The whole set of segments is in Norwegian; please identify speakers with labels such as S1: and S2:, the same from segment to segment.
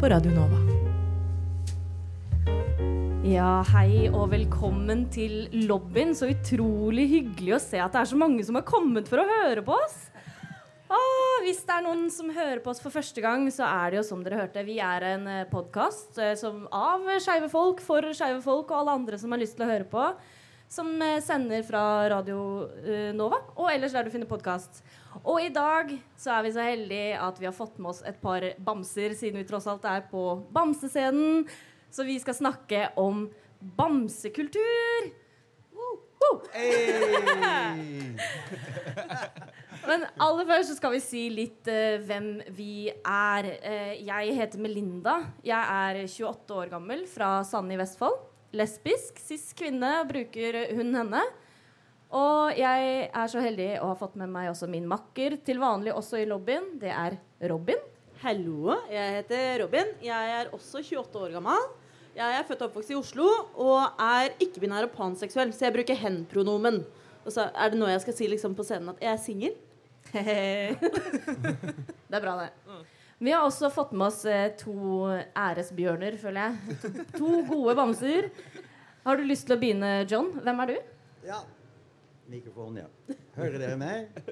S1: på Radio Nova.
S2: Ja, hei og velkommen til lobbyen. Så utrolig hyggelig å se at det er så mange som har kommet for å høre på oss. Ah, hvis det er noen som hører på oss for første gang, så er det jo som dere hørte. Vi er en podkast av skeive folk for skeive folk og alle andre som har lyst til å høre på. Som eh, sender fra Radio eh, Nova og ellers der du finner podkast. Og i dag så er vi så heldige at vi har fått med oss et par bamser, siden vi tross alt er på bamsescenen. Så vi skal snakke om bamsekultur. Uh! woo. Men aller først så skal vi si litt uh, hvem vi er. Uh, jeg heter Melinda. Jeg er 28 år gammel fra Sande i Vestfold. Lesbisk, cis kvinne, bruker hun henne. Og jeg er så heldig å ha fått med meg også min makker, til vanlig også i lobbyen. Det er Robin.
S3: Hallo, jeg heter Robin. Jeg er også 28 år gammel. Jeg er født og oppvokst i Oslo og er ikke-binær og panseksuell, så jeg bruker hen-pronomen. Og så er det noe jeg skal si liksom på scenen at jeg er singel.
S2: det er bra, det. Vi har også fått med oss eh, to æresbjørner, føler jeg. To, gode bamser. Har du lyst til å begynne, John? Hvem er du?
S4: Ja. Mikrofonen, ja. Hører dere meg?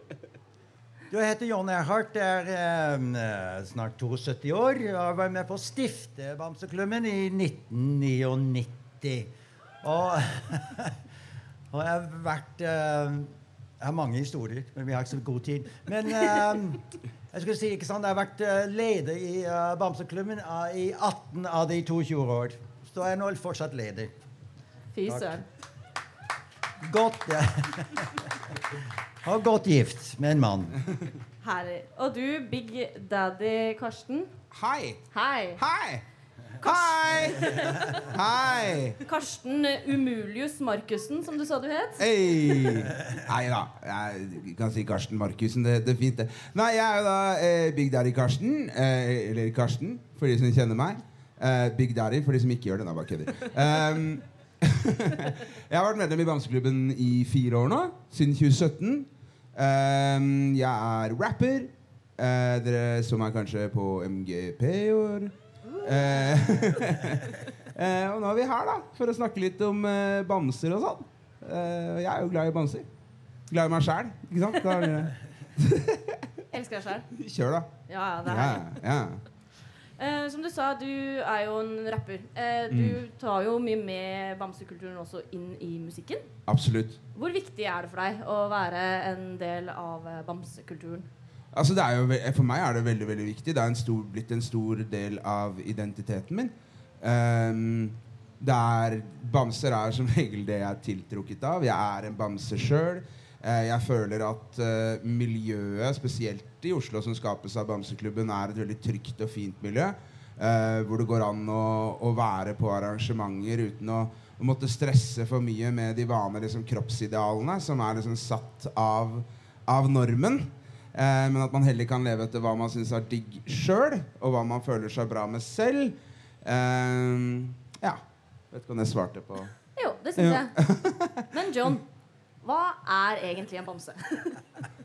S4: Jeg heter John Erhardt, er eh, snart 72 år. og var med på å stifte Bamseklubben i 1999. Og, og jeg har vært eh, Jeg har mange historier, men vi har ikke så god tid. Men eh, jeg skulle si, ikke sant, jeg har vært uh, leder i uh, Bamseklubben uh, i 18 av de 22 år. Så jeg er nå fortsatt leder.
S2: Fy søren.
S4: Godt ja. Og godt gift med en mann.
S2: Herlig. Og du, Big Daddy Karsten.
S5: Hei.
S2: Hei.
S5: Hei. Hei! Hei!
S2: Karsten Umulius Markussen, som du sa du het.
S5: Hey. Nei da, jeg kan si Karsten Markussen. Det, det, er fint, det. Nei, jeg er jo da eh, Big Daddy Karsten. Eh, eller Karsten, for de som kjenner meg. Eh, Big Daddy for de som ikke gjør det. Nei, bare kødder. Um, jeg har vært medlem i Bamseklubben i fire år nå. Siden 2017. Um, jeg er rapper. Uh, dere så meg kanskje på MGP i år. Eh, eh, og nå er vi her da for å snakke litt om eh, bamser og sånn. Eh, jeg er jo glad i bamser. Glad i meg sjæl, ikke sant? Da,
S2: Elsker deg sjæl.
S5: kjør, da.
S2: Ja, det er
S5: Ja, ja.
S2: Eh, som du sa, du er jo en rapper. Eh, du
S5: Mm.
S2: tar jo mye med bamsekulturen også inn i musikken.
S5: Absolutt.
S2: Hvor viktig er det for deg å være en del av bamsekulturen?
S5: Altså, jo, for meg er det veldig veldig viktig. Det er en stor, blitt en stor del av identiteten min. Um, det er, bamser er som regel det jeg er tiltrukket av. Jeg er en bamse sjøl. jeg føler at uh, miljøet, spesielt i Oslo, som skapes av Bamseklubben, er et veldig trygt og fint miljø. Uh, hvor det går an å, å være på arrangementer uten å, å måtte stresse for mye med de vanlige liksom, kroppsidealene som er liksom satt av, av normen. Eh, men at man heller kan leve etter hva man syns er digg sjøl, og hva man føler seg bra med selv. Eh, ja. Vet ikke om jeg svarte på
S2: Jo, det syns jeg. Men John, hva er egentlig en bamse?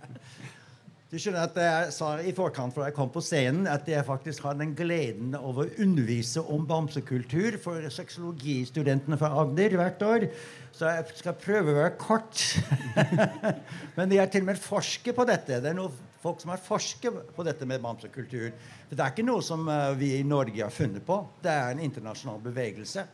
S4: Du skjønner at Jeg sa i forkant før jeg kom på scenen, at jeg faktisk har den gleden over å undervise om bamsekultur for sexologistudentene fra Agder hvert år. Så jeg skal prøve å være kort. Men jeg er til og med forsker på dette. Det er noe folk som har forsket på dette med bamsekultur. For det er ikke noe som eh, vi i Norge har funnet på. Det er en internasjonal bevegelse.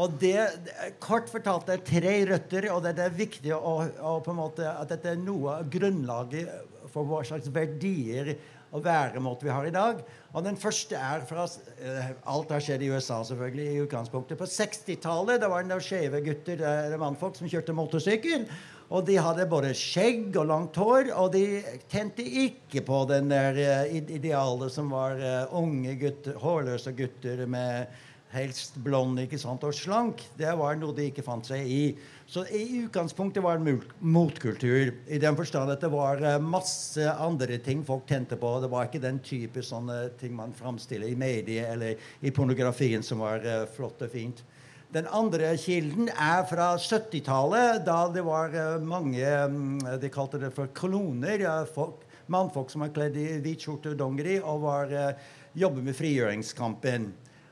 S4: Og det, det- Kort fortalt det er tre røtter, og det, det er viktig å, å på en måte, at dette er noe av grunnlaget for hva slags verdier og væremåte vi har i dag. Og Den første er fra eh, Alt har skjedd i USA, selvfølgelig, i utgangspunktet. På 60-tallet da var det skeive gutter eh, eller mannfolk som kjørte motorsykkel. Og de hadde både skjegg og langt hår, og de tente ikke på den der eh, idealet som var eh, unge gutter, hårløse gutter med helst blond ikke sant, og slank. Det var noe de ikke fant seg i. Så i utgangspunktet var det en motkultur, i den forstand at det var eh, masse andre ting folk tente på. Det var ikke den type sånne ting man framstiller i medier eller i pornografien som var flott og fint. Den andre kilden er fra 70-tallet, da det var eh, mange mm, De kalte det for koloner. folk, mannfolk som var kledd i hvit skjorte og dongeri og var, eh, jobber med frigjøringskampen.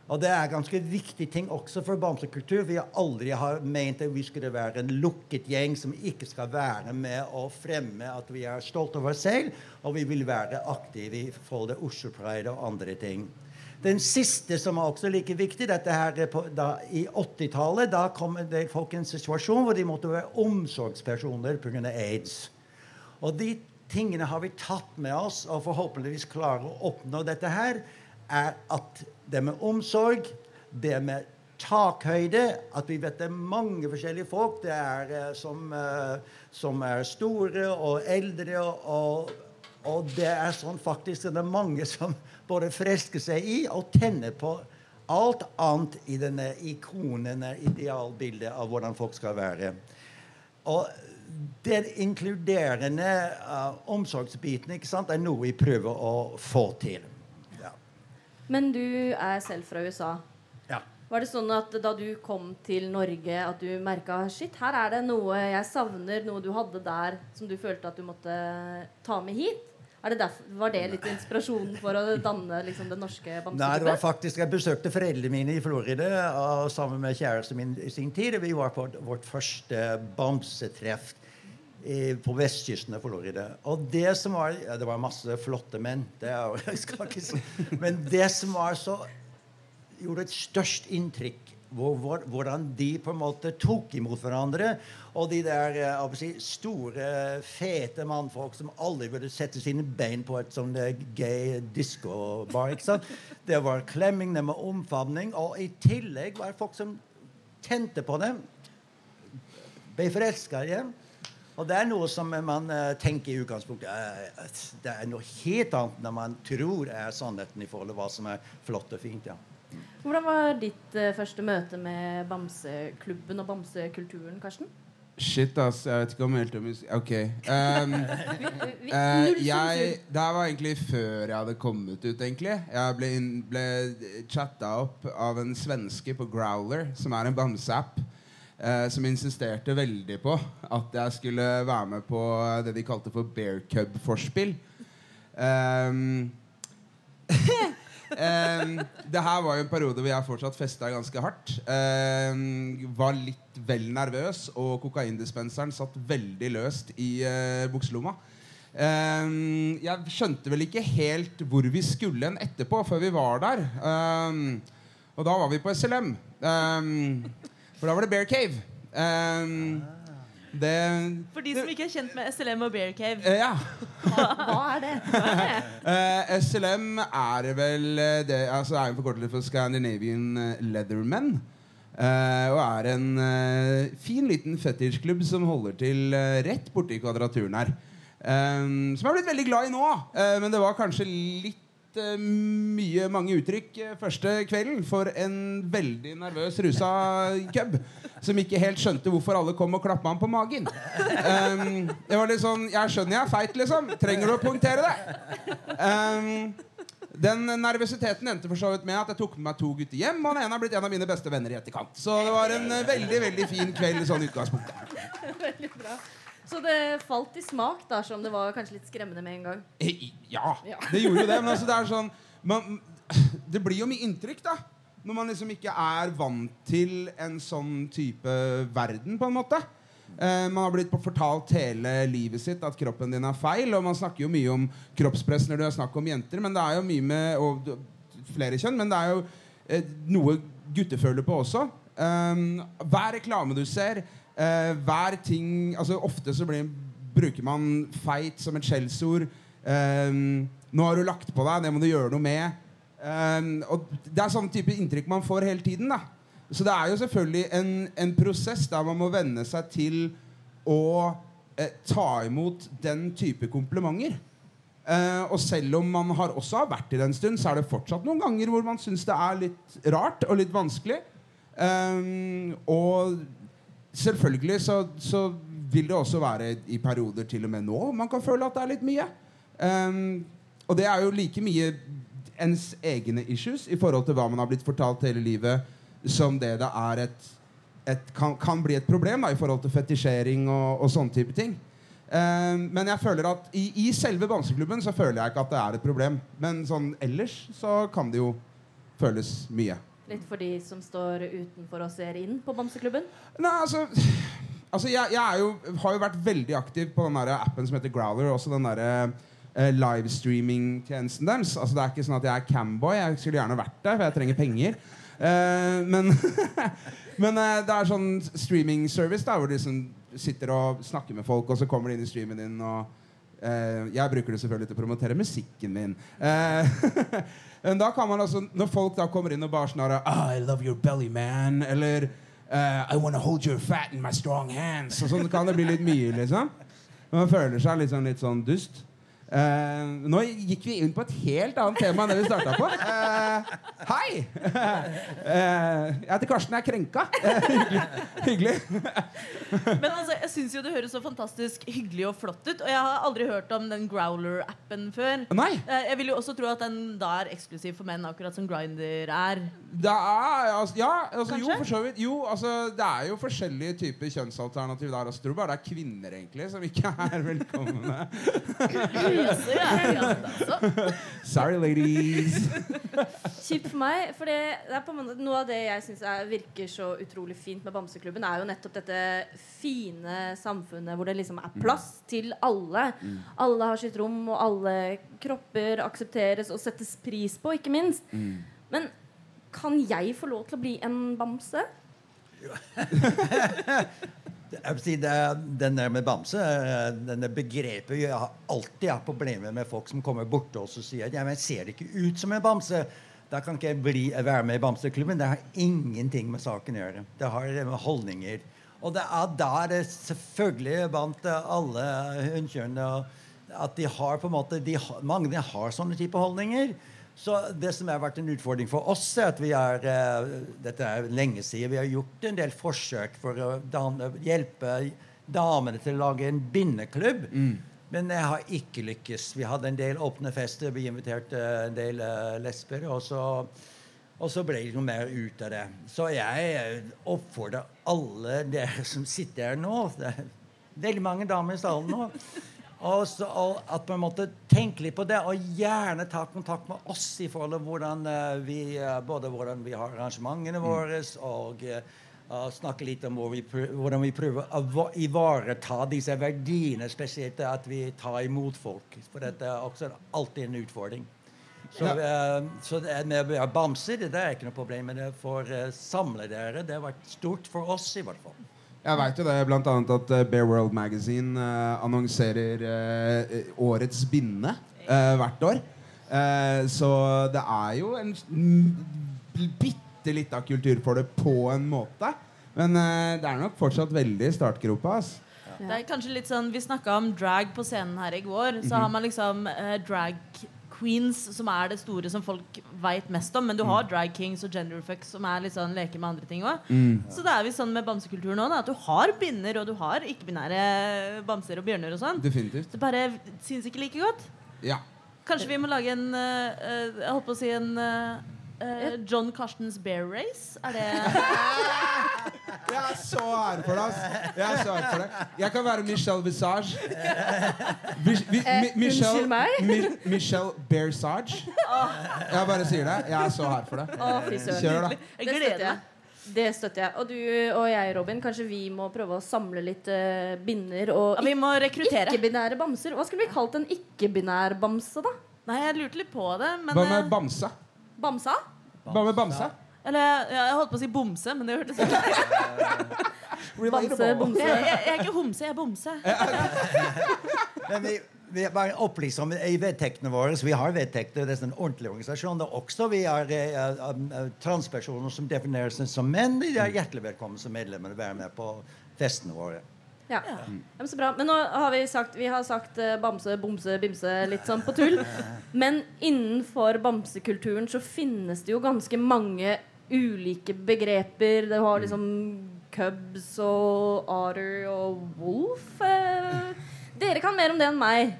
S4: Og det er ganske viktig ting også for bamsekultur. Vi har aldri har ment at vi skulle være en lukket gjeng som ikke skal være med og fremme at vi er stolte over oss selv, og vi vil være aktive i forhold til Oslo Pride og andre ting. Den siste, som er også like viktig, dette her er på, da, I 80-tallet da kom det folk i en situasjon hvor de måtte være omsorgspersoner pga. aids. Og de tingene har vi tatt med oss, og forhåpentligvis klarer å oppnå dette her, er at det med omsorg, det med takhøyde, at vi vet det er mange forskjellige folk det er, eh, som, eh, som er store og eldre, og, og det er sånn faktisk det er mange som både fresker seg i og tenner på alt annet i denne ikonene, idealbildet av hvordan folk skal være. Og den inkluderende uh, omsorgsbiten ikke sant, er noe vi prøver å få til. Ja.
S2: Men du er selv fra USA.
S4: Ja.
S2: Var det sånn at da du kom til Norge, at du merka shit, her er det noe jeg savner, noe du hadde der som du følte at du måtte ta med hit? Det derfor, var det litt inspirasjonen for å danne liksom, den norske
S4: Nei, det var
S2: bamseklubben?
S4: faktisk, Jeg besøkte foreldrene mine i Florida og sammen med kjæresten min i sin tid. Vi var på vårt første bamsetreff på vestkysten av Florida. Og det som var ja, Det var masse flotte menn, det er, jeg skal ikke si. men det som var så gjorde et størst inntrykk hvordan de på en måte tok imot hverandre. Og de der eh, si, store, fete mannfolk som aldri ville sette sine bein på et sånn eh, gay disco-bar. ikke sant? Det var klemming, det var omfavning, og i tillegg var det folk som tente på dem. Ble forelska igjen. Og det er noe som man eh, tenker i utgangspunktet Det er noe helt annet når man tror er sannheten i forhold til hva som er flott og fint. ja.
S2: Hvordan var ditt eh, første møte med bamseklubben og bamsekulturen, Karsten?
S5: Shit, ass. Jeg vet ikke om helt om OK. Um,
S2: Vi,
S5: Eh,
S2: null
S5: jeg,
S2: sensur.
S5: det her var egentlig før jeg hadde kommet ut, egentlig. Jeg ble, inn, ble chatta opp av en svenske på Growler, som er en bamseapp, eh, som insisterte veldig på at jeg skulle være med på det de kalte for bear cub-forspill. Um, um, det her var jo en periode hvor jeg fortsatt festa ganske hardt. Um, var litt vel nervøs, og kokaindispenseren satt veldig løst i uh, bukselomma. Um, jeg skjønte vel ikke helt hvor vi skulle en etterpå, før vi var der. Um, og da var vi på SLM. Um, for da var det Bear Cave. Um, det
S3: For de som ikke er kjent med SLM og Bear Cave.
S5: eh, Ja.
S2: Hva er det?
S5: Eh, SLM er vel eh, det altså er en forkortelse for Scandinavian eh, Leathermen. Eh, og er en eh, fin liten fetisjklubb som holder til rett borti kvadraturen her. Som jeg er blitt veldig glad i nå. men det var kanskje litt eh, mye mange uttrykk eh, første kvelden for en veldig nervøs rusa cub som ikke helt skjønte hvorfor alle kom og klappa ham på magen. Um, det var litt sånn Jeg skjønner jeg er feit, liksom. Trenger du å punktere det? Um, den nervøsiteten endte for så vidt med at jeg tok med meg to gutter hjem, og den ene har blitt en av mine beste venner i etterkant. Så det var en eh, veldig veldig fin kveld sånn utgangspunkt.
S2: Veldig bra. Så det falt i smak da, som det var kanskje litt skremmende med en gang.
S5: Eh, Ja,
S2: Ja.
S5: det gjorde jo det. Men altså, det er sånn man, Det blir jo mye inntrykk, da. Når man liksom ikke er vant til en sånn type verden, på en måte. Eh, man har blitt fortalt hele livet sitt at kroppen din er feil. Og man snakker jo mye om kroppspress når det er snakk om jenter, men det er jo mye med og, flere kjønn. Men det er jo eh, noe gutter føler på også. Um, hver reklame du ser, eh, hver ting altså Ofte så blir, bruker man feit som et skjellsord. Eh, nå har du lagt på deg, det må du gjøre noe med. Eh, og Det er sånn type inntrykk man får hele tiden. da Så det er jo selvfølgelig en, en prosess der man må venne seg til å eh, ta imot den type komplimenter. Uh, og selv om man har også har vært i det en stund, så er det fortsatt noen ganger hvor man syns det er litt rart og litt vanskelig. Um, og selvfølgelig så, så vil det også være i perioder til og med nå man kan føle at det er litt mye. Um, og det er jo like mye ens egne issues i forhold til hva man har blitt fortalt hele livet, som det det er et, et kan, kan bli et problem da, i forhold til fetisjering og, og sånne type ting. Um, men jeg føler at i, i selve bamseklubben så føler jeg ikke at det er et problem. Men sånn ellers så kan det jo føles mye.
S2: Litt for de som står utenfor og ser inn på bamseklubben?
S5: Nei, altså, altså jeg, jeg jo, har jo vært veldig aktiv på den der appen som heter Growler. Også den der, eh, livestreaming-tjenesten deres. Altså, det er ikke sånn at jeg er camboy. Jeg skulle gjerne vært det, for jeg trenger penger. Eh, men men eh, det er sånn streaming-service hvor de liksom sitter og snakker med folk, og så kommer de inn i streamen din. og Jeg bruker det selvfølgelig til å promotere musikken min. Eh, men da kan man altså, Når folk da kommer inn og bare snarer her, ah, I love your belly, man. Eller eh, I wanna hold your fat in my strong hands. Og sånn kan det bli litt mye, liksom. Man føler seg litt sånn, litt sånn dust. Eh, nå gikk vi inn på et helt annet tema enn det vi starta på. Uh, hei! Uh, jeg heter Karsten. Jeg er krenka. Hyggelig. hyggelig.
S3: Men altså, jeg syns jo det høres så fantastisk hyggelig og flott ut. Og jeg har aldri hørt om den Growler-appen før.
S5: Nei.
S3: Jeg vil jo også tro at den da er eksklusiv for menn, akkurat som Grinder er.
S5: Det er, altså, ja, altså, jo, for så vidt. Jo, altså, det er jo forskjellige typer kjønnsalternativ der. Altså, jeg tror bare det er kvinner egentlig som ikke er velkomne.
S3: Altså.
S5: Sorry, ladies.
S2: Kjipt for meg. For det, det er på en måte, noe av det jeg syns virker så utrolig fint med Bamseklubben, er jo nettopp dette fine samfunnet hvor det liksom er plass til alle. Alle har sitt rom, og alle kropper aksepteres og settes pris på, ikke minst. Men kan jeg få lov til å bli en bamse?
S4: Si det, den der med bamse, eh, denne begrepet Jeg har alltid hatt problemer med folk som kommer borte og sier at ja, men jeg ser ikke ut som en bamse. Da kan ikke jeg bli, være med i bamseklubben. Det har ingenting med saken å gjøre. Det har med holdninger. Og det er der det selvfølgelig blant alle hundekjønnene at de har på en måte de, Mange har sånne type holdninger. Så det som har vært en utfordring for oss, er at vi har eh, Dette er lenge siden. Vi har gjort en del forsøk for å danne, hjelpe damene til å lage en bindeklubb. Men jeg har ikke lykkes. Vi hadde en del åpne fester. Vi inviterte en del uh, lesber. Og så, og så ble det noe mer ut av det. Så jeg eh, oppfordrer alle dere som sitter her nå Det er veldig mange damer i salen nå. Og så, og at man måtte tenke litt på det, og gjerne ta kontakt med oss i forhold til hvordan eh, vi eh, både hvordan vi har arrangementene våre, og eh, og snakke litt om vi hvordan vi prøver å ivareta disse verdiene, spesielt at vi tar imot folk. For dette er også alltid en utfordring. Så, eh, så det med bamser det er ikke noe problem. Men det for samle dere, det har vært stort for oss i hvert fall.
S5: Jeg veit jo det, blant annet at eh, Bear World Magazine eh, annonserer eh, årets binde eh, hvert år. Eh, så det er jo en bitte lita kultur for det på en måte. Men eh, det er nok fortsatt veldig i startgropa. ass.
S3: Det er kanskje litt sånn, Vi snakka om drag på scenen her i går. Så har man liksom eh, drag queens, som er det store som folk veit mest om. Men du har drag kings og genderfucks, som er litt sånn leker med andre ting òg. Så det er vi sånn med bamsekultur nå, at du har binner, og du har ikke-binære bamser og bjørner og sånn.
S5: Definitivt.
S3: Det bare syns ikke like godt.
S5: Ja.
S3: Kanskje vi må lage en eh, Jeg holdt på å si en eh, eh, John Carstens Bear Race? Er det
S5: Jeg er så ære for det. ass. Jeg er så ære for det. Jeg kan være Michelle Visage. Vi, vi,
S2: Eh,
S5: mi, Michelle,
S2: unnskyld meg?
S5: Mi, Michelle Bearsage. Jeg bare sier det. Jeg er så ære for det.
S2: Å, fy søren.
S5: Kjør, da.
S3: Jeg
S2: Det støtter
S3: gleder
S2: jeg.
S3: meg.
S2: Det støtter jeg. Og du og jeg, Robin, kanskje vi må prøve å samle litt eh, binner og
S3: Ja, vi må rekruttere.
S2: ikke-binære bamser. Hva skulle vi kalt en ikke-binær bamse, da?
S3: Nei, jeg lurte litt på det, men
S5: Hva med
S3: eh,
S5: bamse?
S2: Bamsa?
S5: Hva med bamse?
S3: Eller ja, jeg holdt på å si bomse, men det hørtes ut
S2: Bamse,
S3: jeg,
S2: bomse.
S3: jeg, jeg er ikke homse, jeg er bomse.
S4: Men vi, vi er bare om i vedtektene våre, så vi har vedtekter. Det er en ordentlig organisasjon. Det er også vi har eh, eh, transpersoner som definerer seg som menn. De er hjertelig velkommen som medlemmer å være med på festene våre.
S2: Ja. ja. men Så bra. Men nå har vi sagt Vi har sagt eh, bamse, bomse, bimse litt sånn på tull. Men innenfor bamsekulturen så finnes det jo ganske mange ulike begreper. Det har liksom cubs og otter og wolf. Eh, dere kan mer om det enn meg.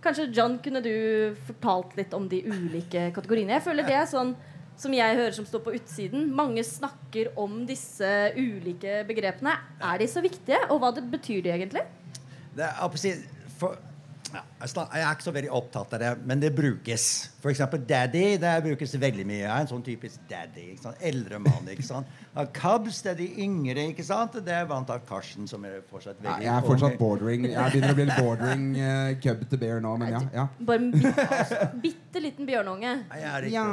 S2: Kanskje John, kunne du fortalt litt om de ulike kategoriene? Jeg føler det er sånn som jeg hører som står på utsiden. Mange snakker om disse ulike begrepene. Er de så viktige, og hva betyr de egentlig?
S4: Det er, for, jeg er ikke så veldig opptatt av det, men det brukes. For eksempel daddy. Det brukes veldig mye. Jeg er en sånn typisk daddy. ikke sant? Eldre mann. ikke sant? Cubs, det er de yngre. ikke sant? Det er vant av Karsten, som er fortsatt veldig
S5: ja, Jeg er fortsatt bordering. Jeg begynner å bli en bordering uh, cub to bear nå, men ja. ja.
S2: Bare en bitte, bitte liten bjørnunge.
S4: Ja,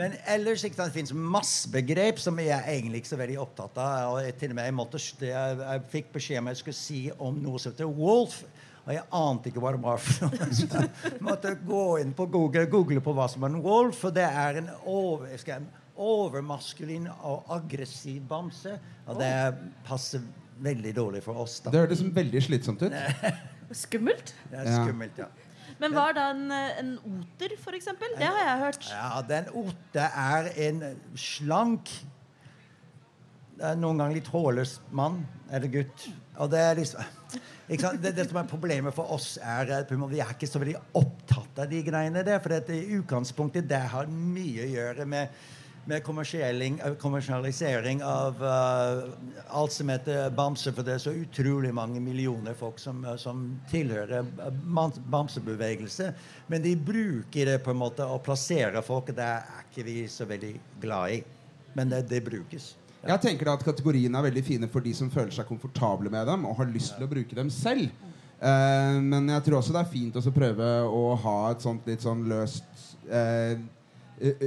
S4: Men ellers ikke sant, det fins masse begrep som jeg er egentlig ikke så veldig opptatt av. og til og med Jeg, måtte, jeg, jeg fikk beskjed om jeg skulle si om noe som heter wolf. Og jeg ante ikke hva det var for noe. Så jeg måtte gå inn på Google, google på hva som er en wolf. For det er en over, jeg, overmaskulin og aggressiv bamse. Og det passer veldig dårlig for oss. da.
S5: Det hørtes veldig slitsomt ut.
S2: skummelt?
S4: Det er skummelt, ja.
S3: Men hva er da en, en oter, f.eks.? Det har jeg hørt.
S4: Ja, den oter er en slank Noen ganger litt hårløs mann eller gutt. Og det er liksom det, det, som er Problemet for oss er at vi er ikke så veldig opptatt av de greiene der. For i utgangspunktet det har mye å gjøre med, med kommersialisering av uh, alt som heter bamse. For det er så utrolig mange millioner folk som, uh, som tilhører bamsebevegelse. Men de bruker det på en måte å plassere folk. Det er ikke vi så veldig glad i. Men det, det brukes.
S5: Jeg tenker da at Kategoriene er veldig fine for de som føler seg komfortable med dem og har lyst til å bruke dem selv. Uh, men jeg tror også det er fint å prøve å ha et sånt litt sånn løst uh,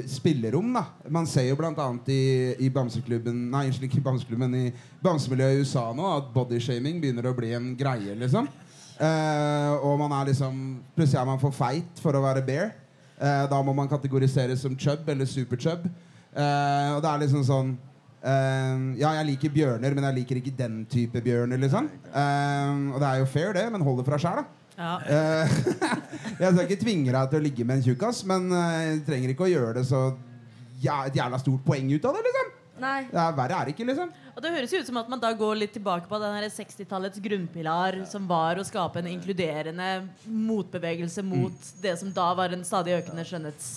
S5: spillerom. da Man ser jo bl.a. I, i bamseklubben Nei, ikke bamseklubben, i bamsemiljøet i USA nå at bodyshaming begynner å bli en greie. liksom eh, Og man er liksom plutselig er man for feit for å være bear. da må man kategoriseres som chub eller superchub. og det er liksom sånn Uh, ja, jeg liker bjørner, men jeg liker ikke den type bjørner. Liksom. Uh, og det er jo fair, det, men hold det fra sjæl, da. Ja. Uh, jeg skal ikke tvinge deg til å ligge med en tjukkas, men jeg trenger ikke å gjøre det så ja, et jævla stort poeng ut av det. liksom
S2: Nei.
S5: Ja, verre er det ikke, liksom.
S3: Og Det høres jo ut som at man da går litt tilbake på den 60-tallets grunnpilar, som var å skape en inkluderende motbevegelse mot mm. det som da var en stadig økende skjønnhets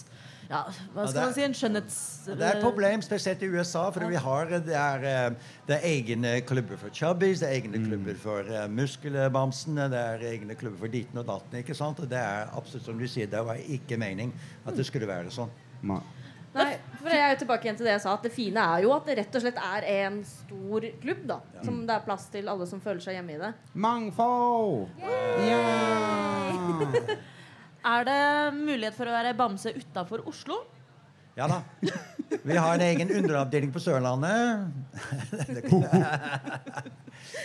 S3: ja, hva skal man si, en skjønnhets...
S4: Det er et problem, spesielt i USA. For vi har, det er, eh, det er egne klubber for chubbies, det er egne mm. klubber for uh, muskelbamsene, det er egne klubber for ditten og datten. ikke sant? Og det er absolutt som du sier, det var ikke mening at det skulle være sånn.
S2: Nei. Nei, for jeg er jo tilbake igjen til det jeg sa At det fine er jo at det rett og slett er en stor klubb. da ja. Som det er plass til alle som føler seg hjemme i det.
S5: Mangfold!
S3: Yeah! Er det mulighet for å være bamse utafor Oslo?
S4: Ja da. Vi har en egen underavdeling på Sørlandet.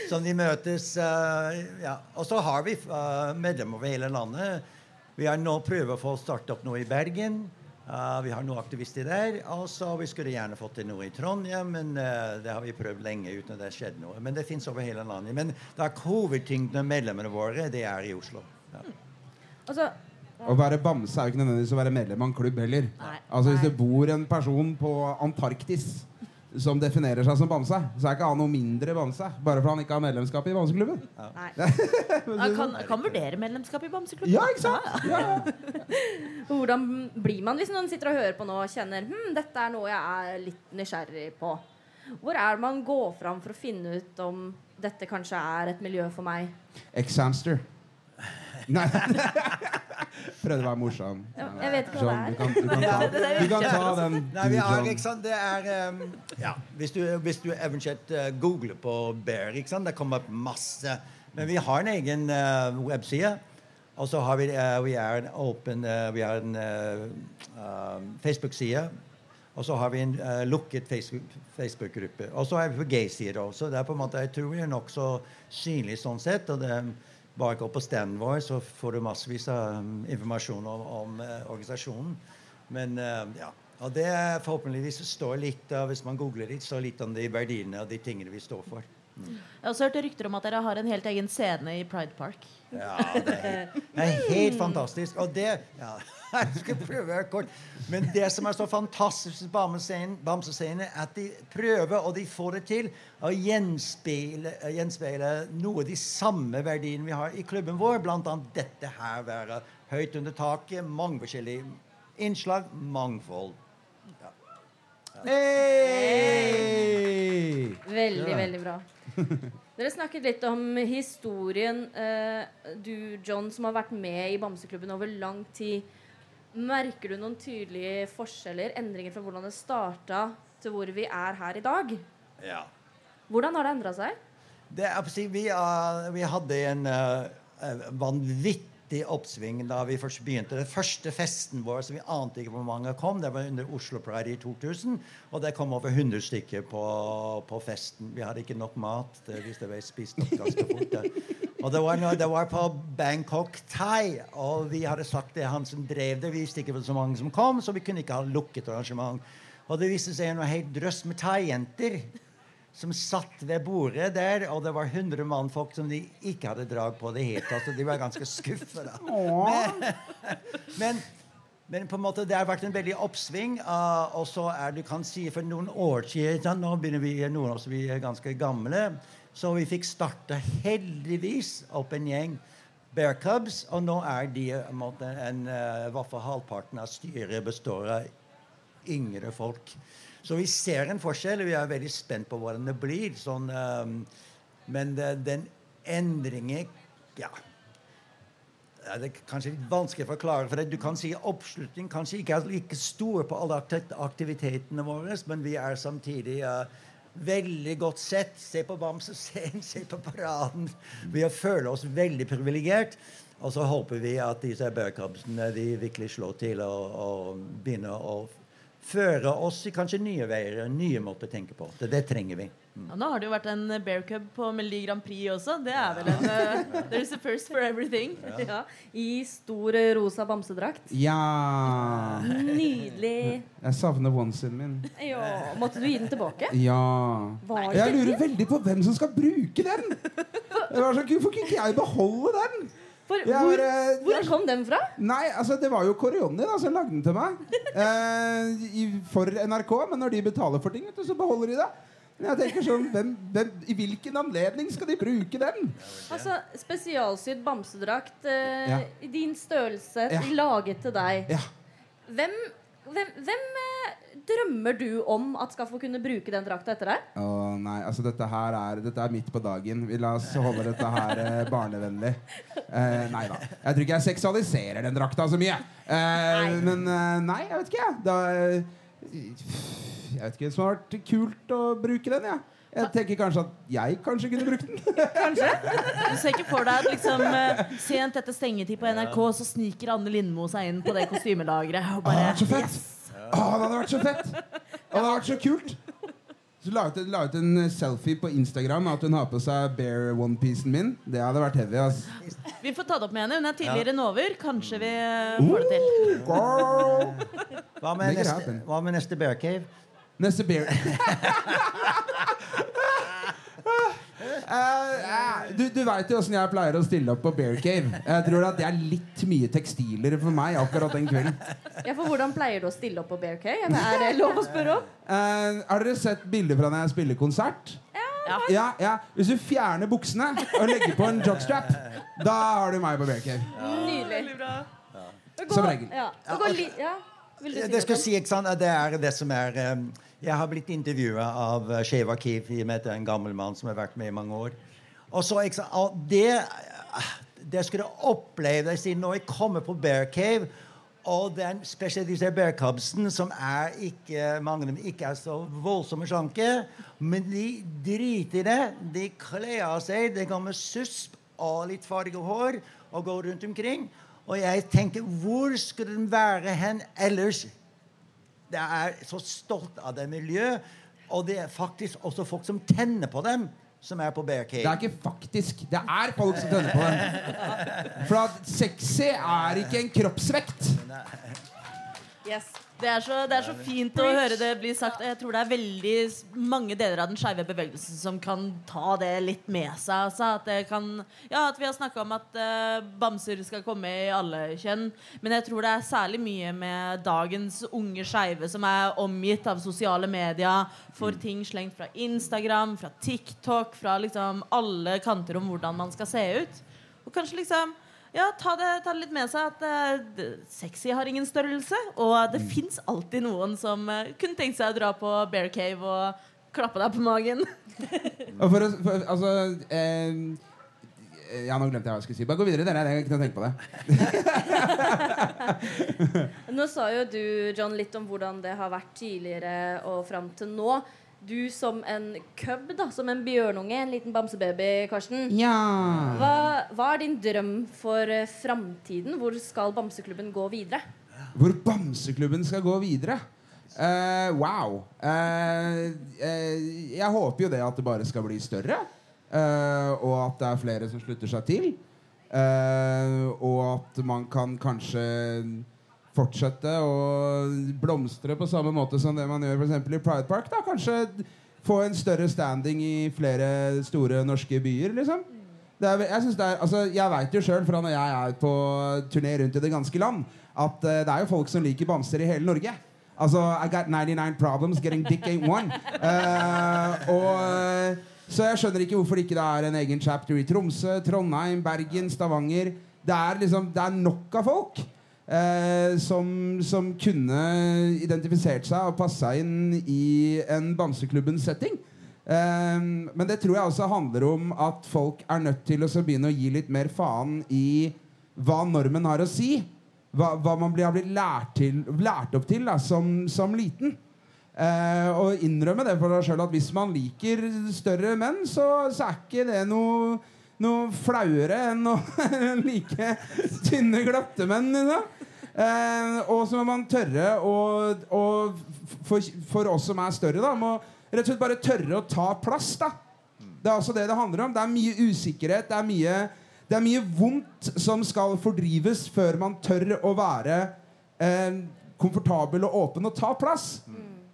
S4: Som de møtes uh, ja. Og så har vi uh, medlemmer over hele landet. Vi har nå prøvd å få starte opp noe i Bergen. Uh, vi har noen aktivister der. Og så vi skulle gjerne fått til noe i Trondheim, men det har vi prøvd lenge uten at det har skjedd noe. Men det fins over hele landet. Men er hovedtyngden av medlemmene våre det er i Oslo. Ja.
S2: Altså
S5: å være bamse er jo ikke nødvendigvis å være medlem av en klubb heller. Nei. Altså Hvis det bor en person på Antarktis som definerer seg som bamse, så er ikke han noe mindre bamse bare fordi han ikke har medlemskap i bamseklubben. Ja.
S3: Han kan, kan, vurdere medlemskap i bamseklubben.
S5: Ja, ikke sant? Ja,
S2: Hvordan blir man hvis noen sitter og hører på nå og kjenner hm, dette er noe jeg er litt nysgjerrig på? Hvor er det man går fram for å finne ut om dette kanskje er et miljø for meg?
S5: Examster. Nei. Prøvde å være morsom.
S2: jeg vet ikke hva det er.
S5: Du kan, du kan, ta, du kan ta den.
S4: Nei, vi har, ikke sant, det er um, ja, hvis, du, hvis du eventuelt uh, googler på Bear, ikke sant, det kommer opp masse. Men vi har en egen uh, webside. Og så har vi, uh, vi er en open Vi har en Facebook-side. Og så har vi en uh, lukket Facebook-gruppe. og så er vi på gay-sider også. Det er på en måte, Jeg tror vi er nokså synlige sånn sett. og det bare gå på standen vår, så får du massevis av um, informasjon om, om uh, organisasjonen. Men uh, ja. Og det forhåpentligvis står litt, hvis man googler litt, står litt om de verdiene og de tingene vi står for.
S3: Jeg har også hørt rykter om at dere har en helt egen scene i Pride Park.
S4: Ja, det er, det er helt fantastisk. Og det ja, Jeg skal prøve kort. Men det som er så fantastisk med Bamsescenen, er at de prøver, og de får det til, å gjenspeile, gjenspeile noe av de samme verdiene vi har i klubben vår. Blant annet dette her være høyt under taket, mange forskjellige innslag, mangfold.
S5: Hey!
S2: Veldig,
S5: Ja.
S2: veldig bra. Dere snakket litt om historien. Eh, du, John, som har vært med i Bamseklubben over lang tid. Merker du noen tydelige forskjeller, endringer fra hvordan det starta til hvor vi er her i dag?
S4: Ja.
S2: Hvordan har det endra seg?
S4: Det vi, vi hadde en uh, uh, vanvittig oppsving da vi først begynte. Den første festen vår som vi ante ikke hvor mange kom, det var under Oslo Pride i 2000. Og det kom over 100 stykker på, på festen. Vi hadde ikke nok mat. Hvis det ble spist opp ganske fort. Og det var, noe- det var på Bangkok Thai, og vi hadde sagt det han som drev det. Vi visste ikke så mange som kom, så vi kunne ikke ha lukket arrangement. Og det viste seg noe helt drøss med thaijenter som satt ved bordet der, og det var 100 mannfolk som de ikke hadde drag på det hele tatt. Så de var ganske skuffa. Men, men, men på en måte det har vært en veldig oppsving. uh, og så er du kan si for noen år siden Nå begynner vi noen av oss vi er ganske gamle. Så vi fikk starta heldigvis opp en gjeng Bear Cubs, og nå er de måtte, en uh, i hvert fall halvparten av styret består av yngre folk. Så vi ser en forskjell, og vi er veldig spent på hvordan det blir. Sånn, um, men det, den endringen. Ja, Det er kanskje litt vanskelig å forklare. for det. Du kan si Oppslutning kanskje ikke er like stor på alle aktivitetene våre, men vi er samtidig uh, veldig godt sett. Se på Bamsescenen, se på paraden. Vi føler oss veldig privilegert. Og så håper vi at disse bærkapsene de virkelig slår til og, og begynner å føre oss i kanskje nye veier, og nye måter å tenke på. Det, det trenger vi.
S3: Ja, nå har det jo vært en Bear Cub på Melodi Grand Prix også. Det er vel en uh, There's a first for everything.
S2: Ja. I stor eh, rosa bamsedrakt.
S5: Ja
S2: Nydelig.
S5: Jeg savner onesien min.
S2: Ja, måtte du gi den tilbake?
S5: Ja. Jeg lurer veldig på hvem som skal bruke den! Det var så, Hvorfor kunne ikke jeg beholde den?
S2: For,
S5: Jeg
S2: hvor, hvor kom den fra?
S5: Nei, altså det var jo Korionni da som lagde den til meg. Eh, i, for NRK. Men når de betaler for ting, vet du, så beholder de det. Men jeg tenker sånn, hvem, hvem, I hvilken anledning skal de bruke den?
S2: Altså, Spesialsydd bamsedrakt eh,
S5: Ja.
S2: din størrelse,
S5: Ja.
S2: laget til deg.
S5: Ja.
S2: Hvem, hvem, hvem eh, drømmer du om at skal få kunne bruke den drakta etter deg?
S5: Å nei, altså dette her er, dette er midt på dagen. Vi La oss holde dette her eh, barnevennlig. Eh, nei da. Jeg tror ikke jeg seksualiserer den drakta så mye. Eh, men eh, nei, jeg vet ikke, jeg. Eh, jeg vet ikke, Det har vært kult å bruke den, jeg. Jeg tenker kanskje at jeg kanskje kunne brukt den. kanskje?
S3: Du ser ikke for deg at liksom, eh, sent etter stengetid på NRK så sniker Anne Lindmo seg inn på det kostymelageret og
S5: Å, det hadde vært så fett! Å, det hadde vært så fett! Det hadde vært så kult! Så la ut, la ut en selfie på Instagram at hun har på seg bear onepiecen min. Det hadde vært heavy. ass.
S3: Vi får ta det opp med henne. Hun er tidligere nover. Kanskje vi eh, får det til.
S4: Hva med, neste, hva med neste Bear Cave?
S5: Neste bear Eh, eh, Du, du veit jo åssen jeg pleier å stille opp på Bear Cave. Jeg tror at det er litt mye tekstiler for meg akkurat den kvelden.
S2: Ja, for Hvordan pleier du å stille opp på Bear Cave? Er det lov å spørre om?
S5: Uh, har dere sett bilder fra når jeg spiller konsert?
S3: Ja.
S5: Ja, ja. Hvis du fjerner buksene og legger på en jockstrap, da har du meg på Bear Cave.
S2: Nydelig. Gå-
S5: Som regel.
S2: Ja. Ja. Vil du si
S4: Det skal si, ikke sant, det er det som er um, Jeg har blitt intervjua av uh, Sheva Keef, i og med at det er en gammel mann som har vært med i mange år. Og så, ikke sant, det, det skulle jeg oppleve siden når jeg kommer på Bear Cave. Og den, spesialiserte cubsene, som er ikke, mange av dem ikke er så voldsomme slanke. Men de driter i det. De kler av seg. De går med susp og litt farge hår og går rundt omkring. Og jeg tenker, hvor skulle den være hen ellers? Det er så stolt av det miljøet. Og det er faktisk også folk som tenner på dem, som er på Bear
S5: Det er ikke faktisk. Det er folk som tenner på dem. For at sexy er ikke en kroppsvekt.
S2: Yes.
S3: Det er, så, det er så fint å høre det bli sagt. Jeg tror det er veldig mange deler av den skeive bevegelsen som kan ta det litt med seg. Altså, at, det kan, ja, at vi har snakka om at uh, bamser skal komme i alle kjønn. Men jeg tror det er særlig mye med dagens unge skeive som er omgitt av sosiale medier, får ting slengt fra Instagram, fra TikTok, fra liksom alle kanter om hvordan man skal se ut. Og kanskje liksom ja, ta det, ta det litt med seg at uh, sexy har ingen størrelse. Og det
S5: Mm.
S3: fins alltid noen som uh, kunne tenkt seg å dra på Bear Cave og klappe deg på magen.
S5: Og for for, altså eh, Ja, nå glemte jeg hva jeg skulle si. Bare gå videre, dere. Jeg noe tenke på det.
S2: Nå sa jo du, John, litt om hvordan det har vært tidligere og fram til nå. Du som en cub, da, som en bjørnunge, en liten bamsebaby, Karsten.
S5: Ja.
S2: Hva, hva er din drøm for uh, framtiden? Hvor skal Bamseklubben gå videre?
S5: Hvor Bamseklubben skal gå videre? Uh, wow. Uh, uh, jeg håper jo det at det bare skal bli større. eh, og at det er flere som slutter seg til. Eh, og at man kan kanskje fortsette å blomstre på samme måte som det man gjør eksempel i Pride Park. Da. Kanskje få en større standing i flere store norske byer. liksom er, jeg, synes altså, jeg vet jo sjøl fra når jeg er på turné rundt i det ganske land, at uh, det er jo folk som liker bamser i hele Norge. Altså, I got 99 problems, getting dick ain't one. Uh, og, eh, så jeg skjønner ikke hvorfor det ikke er en egen chapter i Tromsø, Trondheim, Bergen, Stavanger. Det er liksom, det er nok av folk eh, som, som kunne identifisert seg og passa inn i en Bamseklubbens setting. Eh, men det tror jeg også handler om at folk er nødt til å begynne å gi litt mer faen i hva normen har å si. Hva, hva man blir, har blitt lært, til, lært opp til da, som, som liten. Eh, og innrømme det for deg sjøl at hvis man liker større menn, så, så er ikke det noe, noe flauere enn å like tynne, glatte menn. Liksom. Eh, og så må man tørre å for, for oss som er større, da, må rett og slett bare tørre å ta plass. da Det er også det det handler om. Det er mye usikkerhet. Det er mye, det er mye vondt som skal fordrives før man tør å være eh, komfortabel og åpen og ta plass.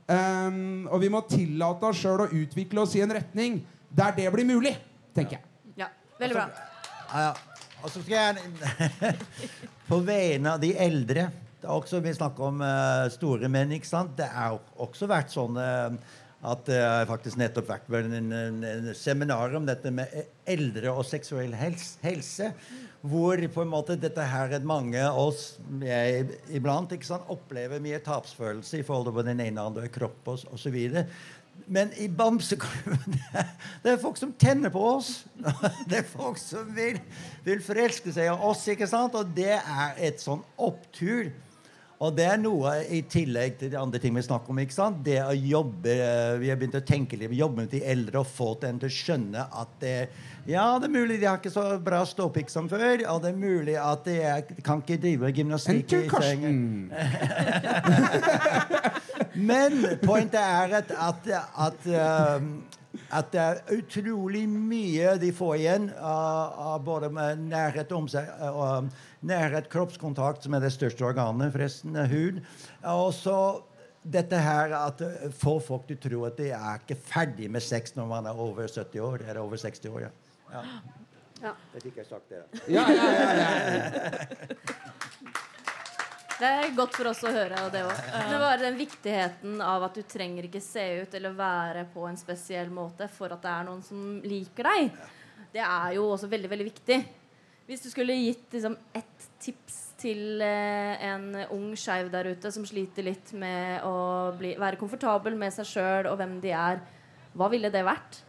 S5: Um, og vi må tillate oss sjøl å utvikle oss i en retning der det blir mulig, tenker jeg.
S2: Veldig bra.
S4: Ja. Og så skal jeg På vegne av de eldre det er også, Vi snakker om uh, store menn. ikke sant? Det har også vært sånn uh, at det har faktisk nettopp vært en, en, en seminar om dette med eldre og seksuell helse. helse. Hvor på en måte dette her er mange av oss jeg, iblant sant, opplever mye tapsfølelse i forhold til den ene eller andre kropp og osv. Men i Bamseklubben det er folk som tenner på oss. Det er folk som vil, vil forelske seg i oss. ikke sant? Og det er et sånn opptur. Og det er noe i tillegg til de andre ting vi snakker om. ikke sant? Det å jobbe, eh, Vi har begynt å tenke litt, jobbe med de eldre og få dem til å skjønne at det, ja, det er mulig de har ikke så bra ståpikk som før. Og det er mulig at de er, kan ikke drive gymnastikk i sengen. Men pointet er at, at, at, um, at det er utrolig mye de får igjen av, av både med nærhet om seg og nærhet, kroppskontakt, som er det største organet, forresten, er hud. Og så dette her at uh, får folk til å tro at de er ikke ferdig med sex når man er over 70 år, eller over 60 år. ja. ja.
S2: Ja.
S4: Jeg fikk jeg sagt det. da.
S5: Ja, ja, ja, ja.
S2: Det er godt for oss å høre det òg. Men bare den viktigheten av at du trenger ikke se ut eller være på en spesiell måte for at det er noen som liker deg, det er jo også veldig, veldig viktig. Hvis du skulle gitt liksom, ett tips til eh, en ung skeiv der ute som sliter litt med å bli, være komfortabel med seg sjøl og hvem de er, hva ville det vært?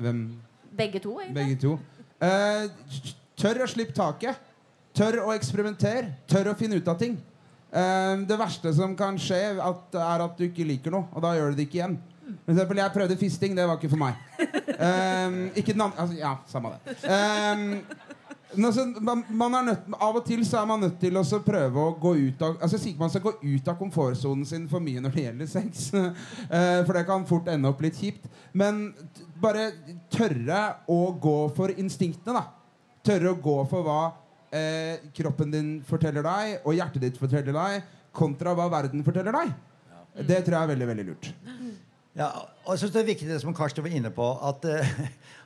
S5: Hvem?
S2: Begge to, egentlig?
S5: Begge to. Eh, tør å slippe taket. Tør å eksperimentere. Tør å finne ut av ting. Eh, det verste som kan skje, at, er at du ikke liker noe, og da gjør du det ikke igjen. For eksempel, jeg prøvde fisting. Det var ikke for meg. Eh, ikke den andre altså, Ja, samme det. Men altså, man, man er nødt, av og til så er man nødt til å prøve å gå ut av Altså sier ikke man skal gå ut av komfortsonen sin for mye når det gjelder sex. Eh, for det kan fort ende opp litt kjipt. Men bare tørre å gå for instinktene. da Tørre å gå for hva eh, kroppen din forteller deg, og hjertet ditt forteller deg. kontra hva verden forteller deg. Det tror jeg er veldig, veldig lurt.
S4: Ja, og jeg synes Det er viktig det som Karsten var inne på, at, eh,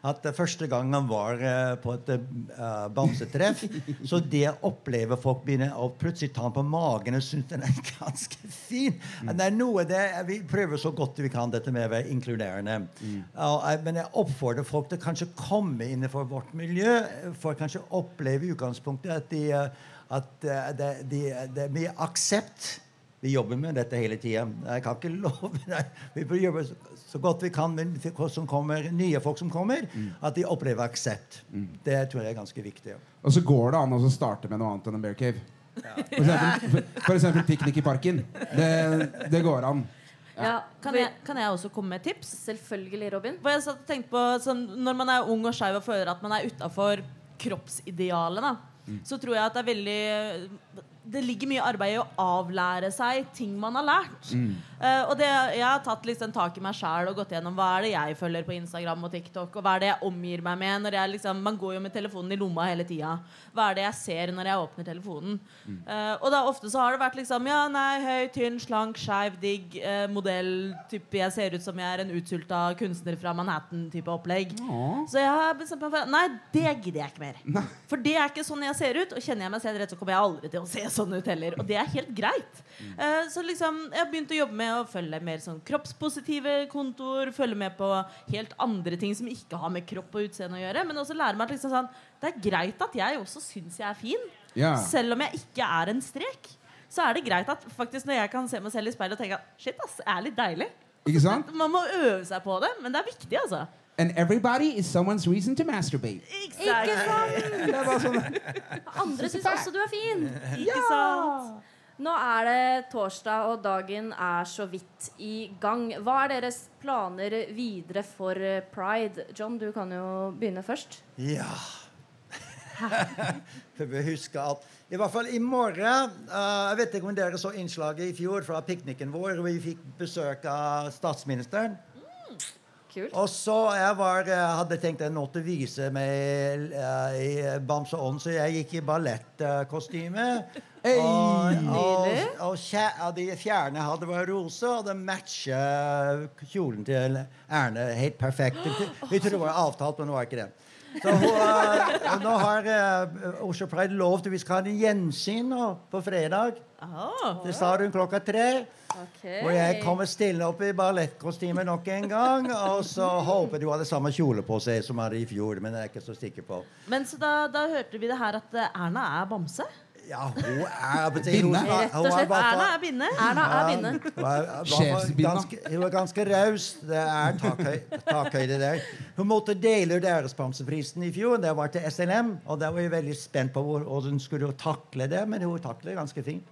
S4: at første gang han var eh, på et eh, bamsetreff, så det opplever folk begynner å plutselig ta den på magen og synes den er ganske fin. Det er noe det, Vi prøver så godt vi kan dette med å være inkluderende. Jeg- men jeg oppfordrer folk til kanskje komme innenfor vårt miljø for kanskje oppleve i utgangspunktet at, de, at det, de, det er mye aksept vi jobber med dette hele tida. Jeg kan ikke love deg. Vi bør jobbe så, godt vi kan med som kommer, nye folk som kommer, at de opplever aksept. Det tror jeg er ganske viktig.
S5: Og så går det an å starte med noe annet enn en bear cave. For eksempel, for eksempel piknik i parken. Det, det går an.
S2: Ja,
S3: Kan jeg, kan jeg også komme med et tips?
S2: Selvfølgelig, Robin.
S3: For jeg satt og tenkte på sånn, Når man er ung og skeiv og føler at man er utafor kroppsidealet, da, så tror jeg at det er veldig Det ligger mye arbeid i å avlære seg ting man har lært. Eh, og det, jeg har tatt liksom tak i meg sjæl og gått gjennom hva er det jeg følger på Instagram og TikTok, og hva er det jeg omgir meg med. Når jeg liksom, man går jo med telefonen i lomma hele tida. Hva er det jeg ser når jeg åpner telefonen? Eh, og da ofte så har det vært liksom Ja, nei, høy, tynn, slank, skeiv, digg, uh, modell, type Jeg ser ut som jeg er en utsulta kunstner fra Manhattan-type opplegg. Så jeg har bestemt meg for Nei, det gidder jeg ikke mer. For det er ikke sånn jeg ser ut. Og kjenner jeg meg selv rett, så kommer jeg aldri til å se sånn ut heller. Og det er helt greit. Uh, så liksom, jeg har begynt å jobbe med å følge mer sånn kroppspositive kontoer. Følge med på helt andre ting som ikke har med kropp og utseende å gjøre. Men også lære meg at liksom sånn, det er greit at jeg også syns jeg er fin.
S5: Yeah.
S3: Selv om jeg ikke er en strek. Så er det greit at faktisk når jeg kan se meg selv i speilet og tenke at shit, ass, jeg er litt deilig.
S5: Ikke sant?
S3: Man må øve seg på det, men det er viktig, altså.
S5: And everybody is someone's reason to masturbate.
S2: Ikke sant?
S5: Det er sånn.
S2: Andre syns også du er fin.
S3: Ikke sant?
S2: Nå er det torsdag, og dagen er så vidt i gang. Hva er deres planer videre for eh, pride? John, du kan jo begynne først.
S4: Ja. For vi husker at I hvert fall i morgen uh, Jeg vet ikke om dere så innslaget i fjor fra pikniken vår, hvor vi fikk besøk av statsministeren.
S2: Kult.
S4: Og så jeg var, jeg hadde tenkt jeg å vise meg uh, i Bamse Ånd, så jeg gikk i ballettkostyme.
S5: Hey!
S4: og, og, og, og de fjerne hadde vært rosa, og det matcha kjolen til Erne helt perfekt. Vi trodde det var avtalt, men det var ikke det. Så hun, uh, nå har uh, Oslo Pride lovt at vi skal ha en gjensyn nå på fredag.
S3: Oh.
S4: Det sa hun klokka tre.
S2: Okay.
S4: Og jeg kommer stille opp i ballettkostyme nok en gang. Og så håper du hadde samme kjole på seg som hadde i fjor, men jeg er ikke så sikker på.
S3: Men så da, da hørte vi det her at eh, Erna er bamse.
S4: Ja, hun er
S5: Binne.
S2: Rett og slett.
S3: Erna er binne.
S2: Erna er.
S5: Sjefsbinna.
S4: Hun var ganske raus. Det er takhøyde der. Hun måtte dele ut æresbamseprisen i fjor. Det var til SNM. Og da var jeg veldig spent på hvor- hvordan hun skulle takle det, men hun takler det ganske fint.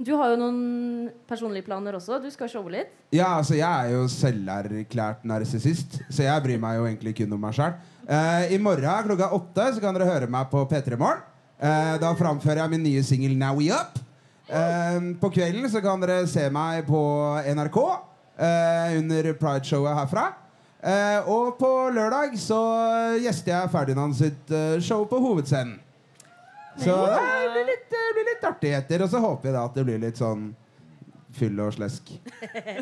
S2: Du har jo noen personlige planer også. Du skal showe litt.
S5: Ja, altså jeg er jo selverklært narsissist, så jeg bryr meg jo egentlig kun om meg sjøl. I morgen klokka åtte så kan dere høre meg på P3 Morgen. Eh, da framfører jeg min nye singel 'Now We Up'. Eh, på kvelden så kan dere se meg på NRK eh, under Pride-showet herfra. Og på lørdag så gjester jeg Ferdinand sitt show på Hovedscenen. Så det blir litt, det blir litt artigheter. Og så håper jeg da at det blir litt sånn fyll og slesk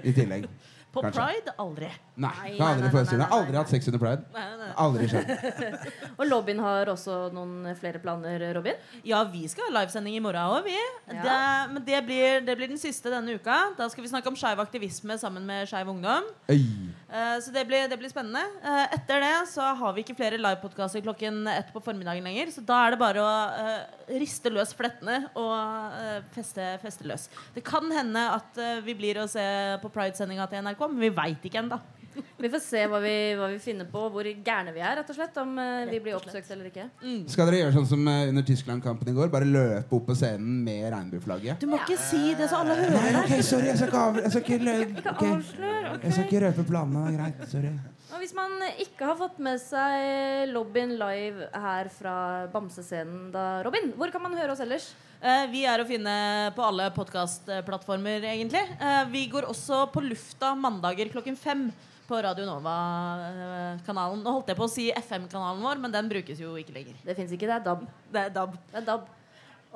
S5: i tillegg.
S3: På
S5: Kanskje.
S3: pride aldri.
S5: Nei,
S2: Nei,
S5: har aldri
S2: nei, nei,
S5: forestille meg.
S2: nei, nei,
S5: Aldri hatt sex under pride.
S3: Nei, nei, nei.
S5: Aldri skjedd.
S2: Og Lobbyen har også noen flere planer, Robin.
S3: Ja, vi skal ha livesending i morgen òg, vi.
S2: Ja.
S3: Det, men det blir, det blir den siste denne uka. Da skal vi snakke om skeiv aktivisme sammen med Skeiv Ungdom.
S5: Øy.
S3: Eh, så det blir, det blir spennende. Eh, etter det så har vi ikke flere livepodkaster klokken ett på formiddagen lenger. Så da er det bare å eh, riste løs flettene og feste, feste løs. Det kan hende at vi blir å se på Pride-sendinga til NRK, men vi veit ikke ennå.
S2: Vi får se hva vi, hva vi finner på, hvor gærne vi er, rett og slett. Om uh, vi blir oppsøkt eller ikke.
S5: Skal dere gjøre sånn som uh, under Tyskland-kampen i går? Bare løpe opp på scenen med regnbueflagget?
S3: Du må ikke si det så alle hører det.
S5: ok, sorry. Jeg skal ikke, av, jeg skal ikke, lø, ok.
S2: Avslør, ok.
S5: jeg skal ikke røpe planene. Er greit. Sorry.
S2: Og hvis man ikke har fått med seg Lobbyen live her fra Bamsescenen, da, Robin, hvor kan man høre oss ellers?
S3: Eh, vi er å finne på alle podkastplattformer, egentlig. Eh, vi går også på lufta mandager klokken fem på Radio Nova-kanalen. Nå holdt jeg på å si FM-kanalen vår, men den brukes jo ikke lenger.
S2: Det fins ikke, det er DAB.
S3: Det er DAB.
S2: Det er DAB.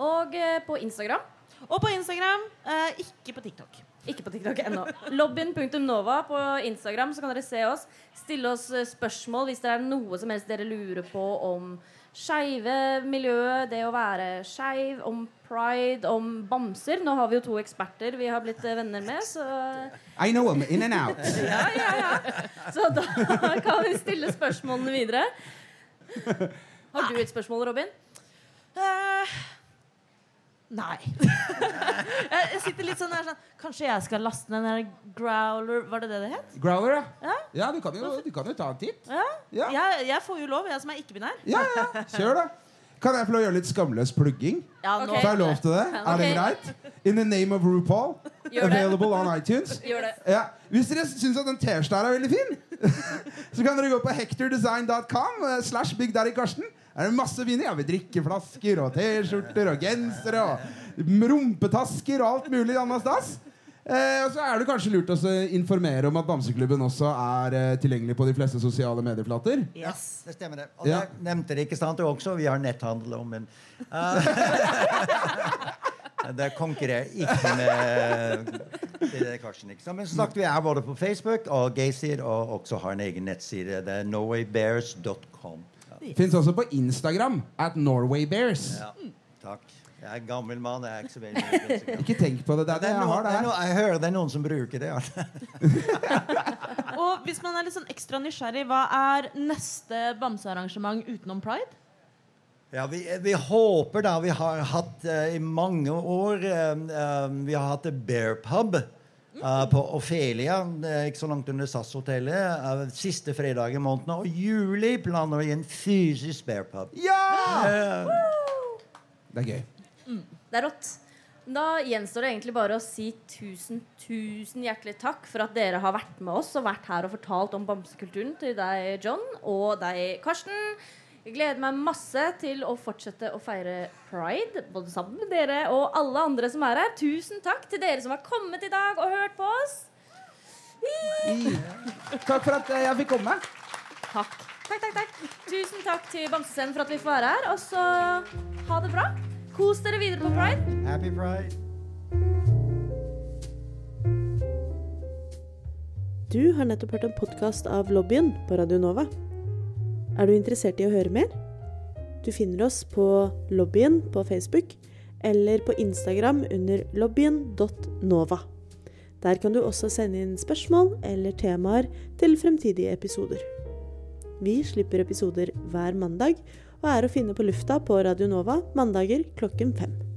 S2: Og eh, på Instagram.
S3: Og på Instagram. Eh, ikke på TikTok.
S2: Ikke på TikTok ennå. Lobbyen.nova på Instagram, så kan dere se oss. Stille oss eh, spørsmål hvis det er noe som helst dere lurer på om skeive miljøet, det å være skeiv, om pride, om bamser. Nå har vi jo to eksperter vi har blitt eh, venner med, så
S5: I know them in and out.
S2: ja, ja, ja. Så da kan vi stille spørsmålene videre. Har du et spørsmål, Robin?
S3: Eh, nei. jeg, sitter litt sånn her sånn Kanskje jeg skal laste ned den Growler Var det det det het?
S5: Growler, ja.
S3: Ja.
S5: Ja, du kan jo, du kan jo ta en titt.
S3: Ja.
S5: Ja.
S3: Jeg, jeg får jo lov, jeg som er ikke-binær.
S5: Ja, ja. Kjør, da. Kan jeg få gjøre litt skamløs plugging?
S3: Ja, nå-.
S5: Får jeg lov til det? Er det greit? In the name of RuPaul. Available on iTunes. Ja. Hvis dere syns at den T-skjorta her er veldig fin, så kan dere gå på hectordesign.com eh, slash Big Daddy Karsten. Er det masse fine? Ja, vi drikkeflasker og T-skjorter og gensere og rumpetasker og alt mulig annet stas. Eh, og så er det kanskje lurt å informere om at Bamseklubben også er eh, tilgjengelig på de fleste sosiale medieflater.
S3: Yes.
S4: Det stemmer det. Og
S5: Ja.
S4: det nevnte det ikke sant også. Vi har netthandel om en uh, Det konkurrerer ikke med det er Karsten, ikke sant? Men som sagt, vi er både på Facebook og Gaysir, og også har en egen nettside. Det er norwaybears.com. Ja.
S5: Fins også på Instagram at Norway Bears.
S4: Ja, takk. Jeg er en gammel mann. Jeg er ikke så veldig mye.
S5: Ikke tenk på det. Det er
S4: Det
S5: det
S4: er
S5: jeg har
S4: det er
S5: der.
S4: jeg hører det er noen som bruker det.
S3: Og hvis man er litt sånn ekstra nysgjerrig, hva er neste bamsearrangement utenom pride?
S4: Ja, vi, vi håper da Vi har hatt uh, i mange år uh, eh, Vi har hatt Bear Pub Uh, på Ofelia, eh, ikke så langt under SAS-hotellet. eh, siste fredag i måneden. Og i juli planer vi en fysisk Bear Pub.
S5: Ja!
S4: Eh,
S5: Det er gøy.
S2: Det er rått. Da gjenstår det egentlig bare å si tusen, tusen hjertelig takk for at dere har vært med oss og vært her og fortalt om bamsekulturen til deg, John, og deg, Karsten. Jeg gleder meg masse til å fortsette å feire pride, både sammen med dere og alle andre som er her. Tusen takk til dere som har kommet i dag og hørt på oss.
S5: Takk for at eh, jeg fikk komme.
S2: Takk. Takk, takk, takk. Tusen takk til Bamsescenen for at vi får være her. Og så ha det bra. Kos dere videre på pride.
S4: happy Pride.
S1: Du har nettopp hørt en podkast av Lobbyen på Radio Nova. Er du interessert i å høre mer? Du finner oss på Lobbyen på Facebook eller på Instagram under lobbyen.nova. Der kan du også sende inn spørsmål eller temaer til fremtidige episoder. Vi slipper episoder hver mandag og er å finne på lufta på Radio Nova mandager klokken fem.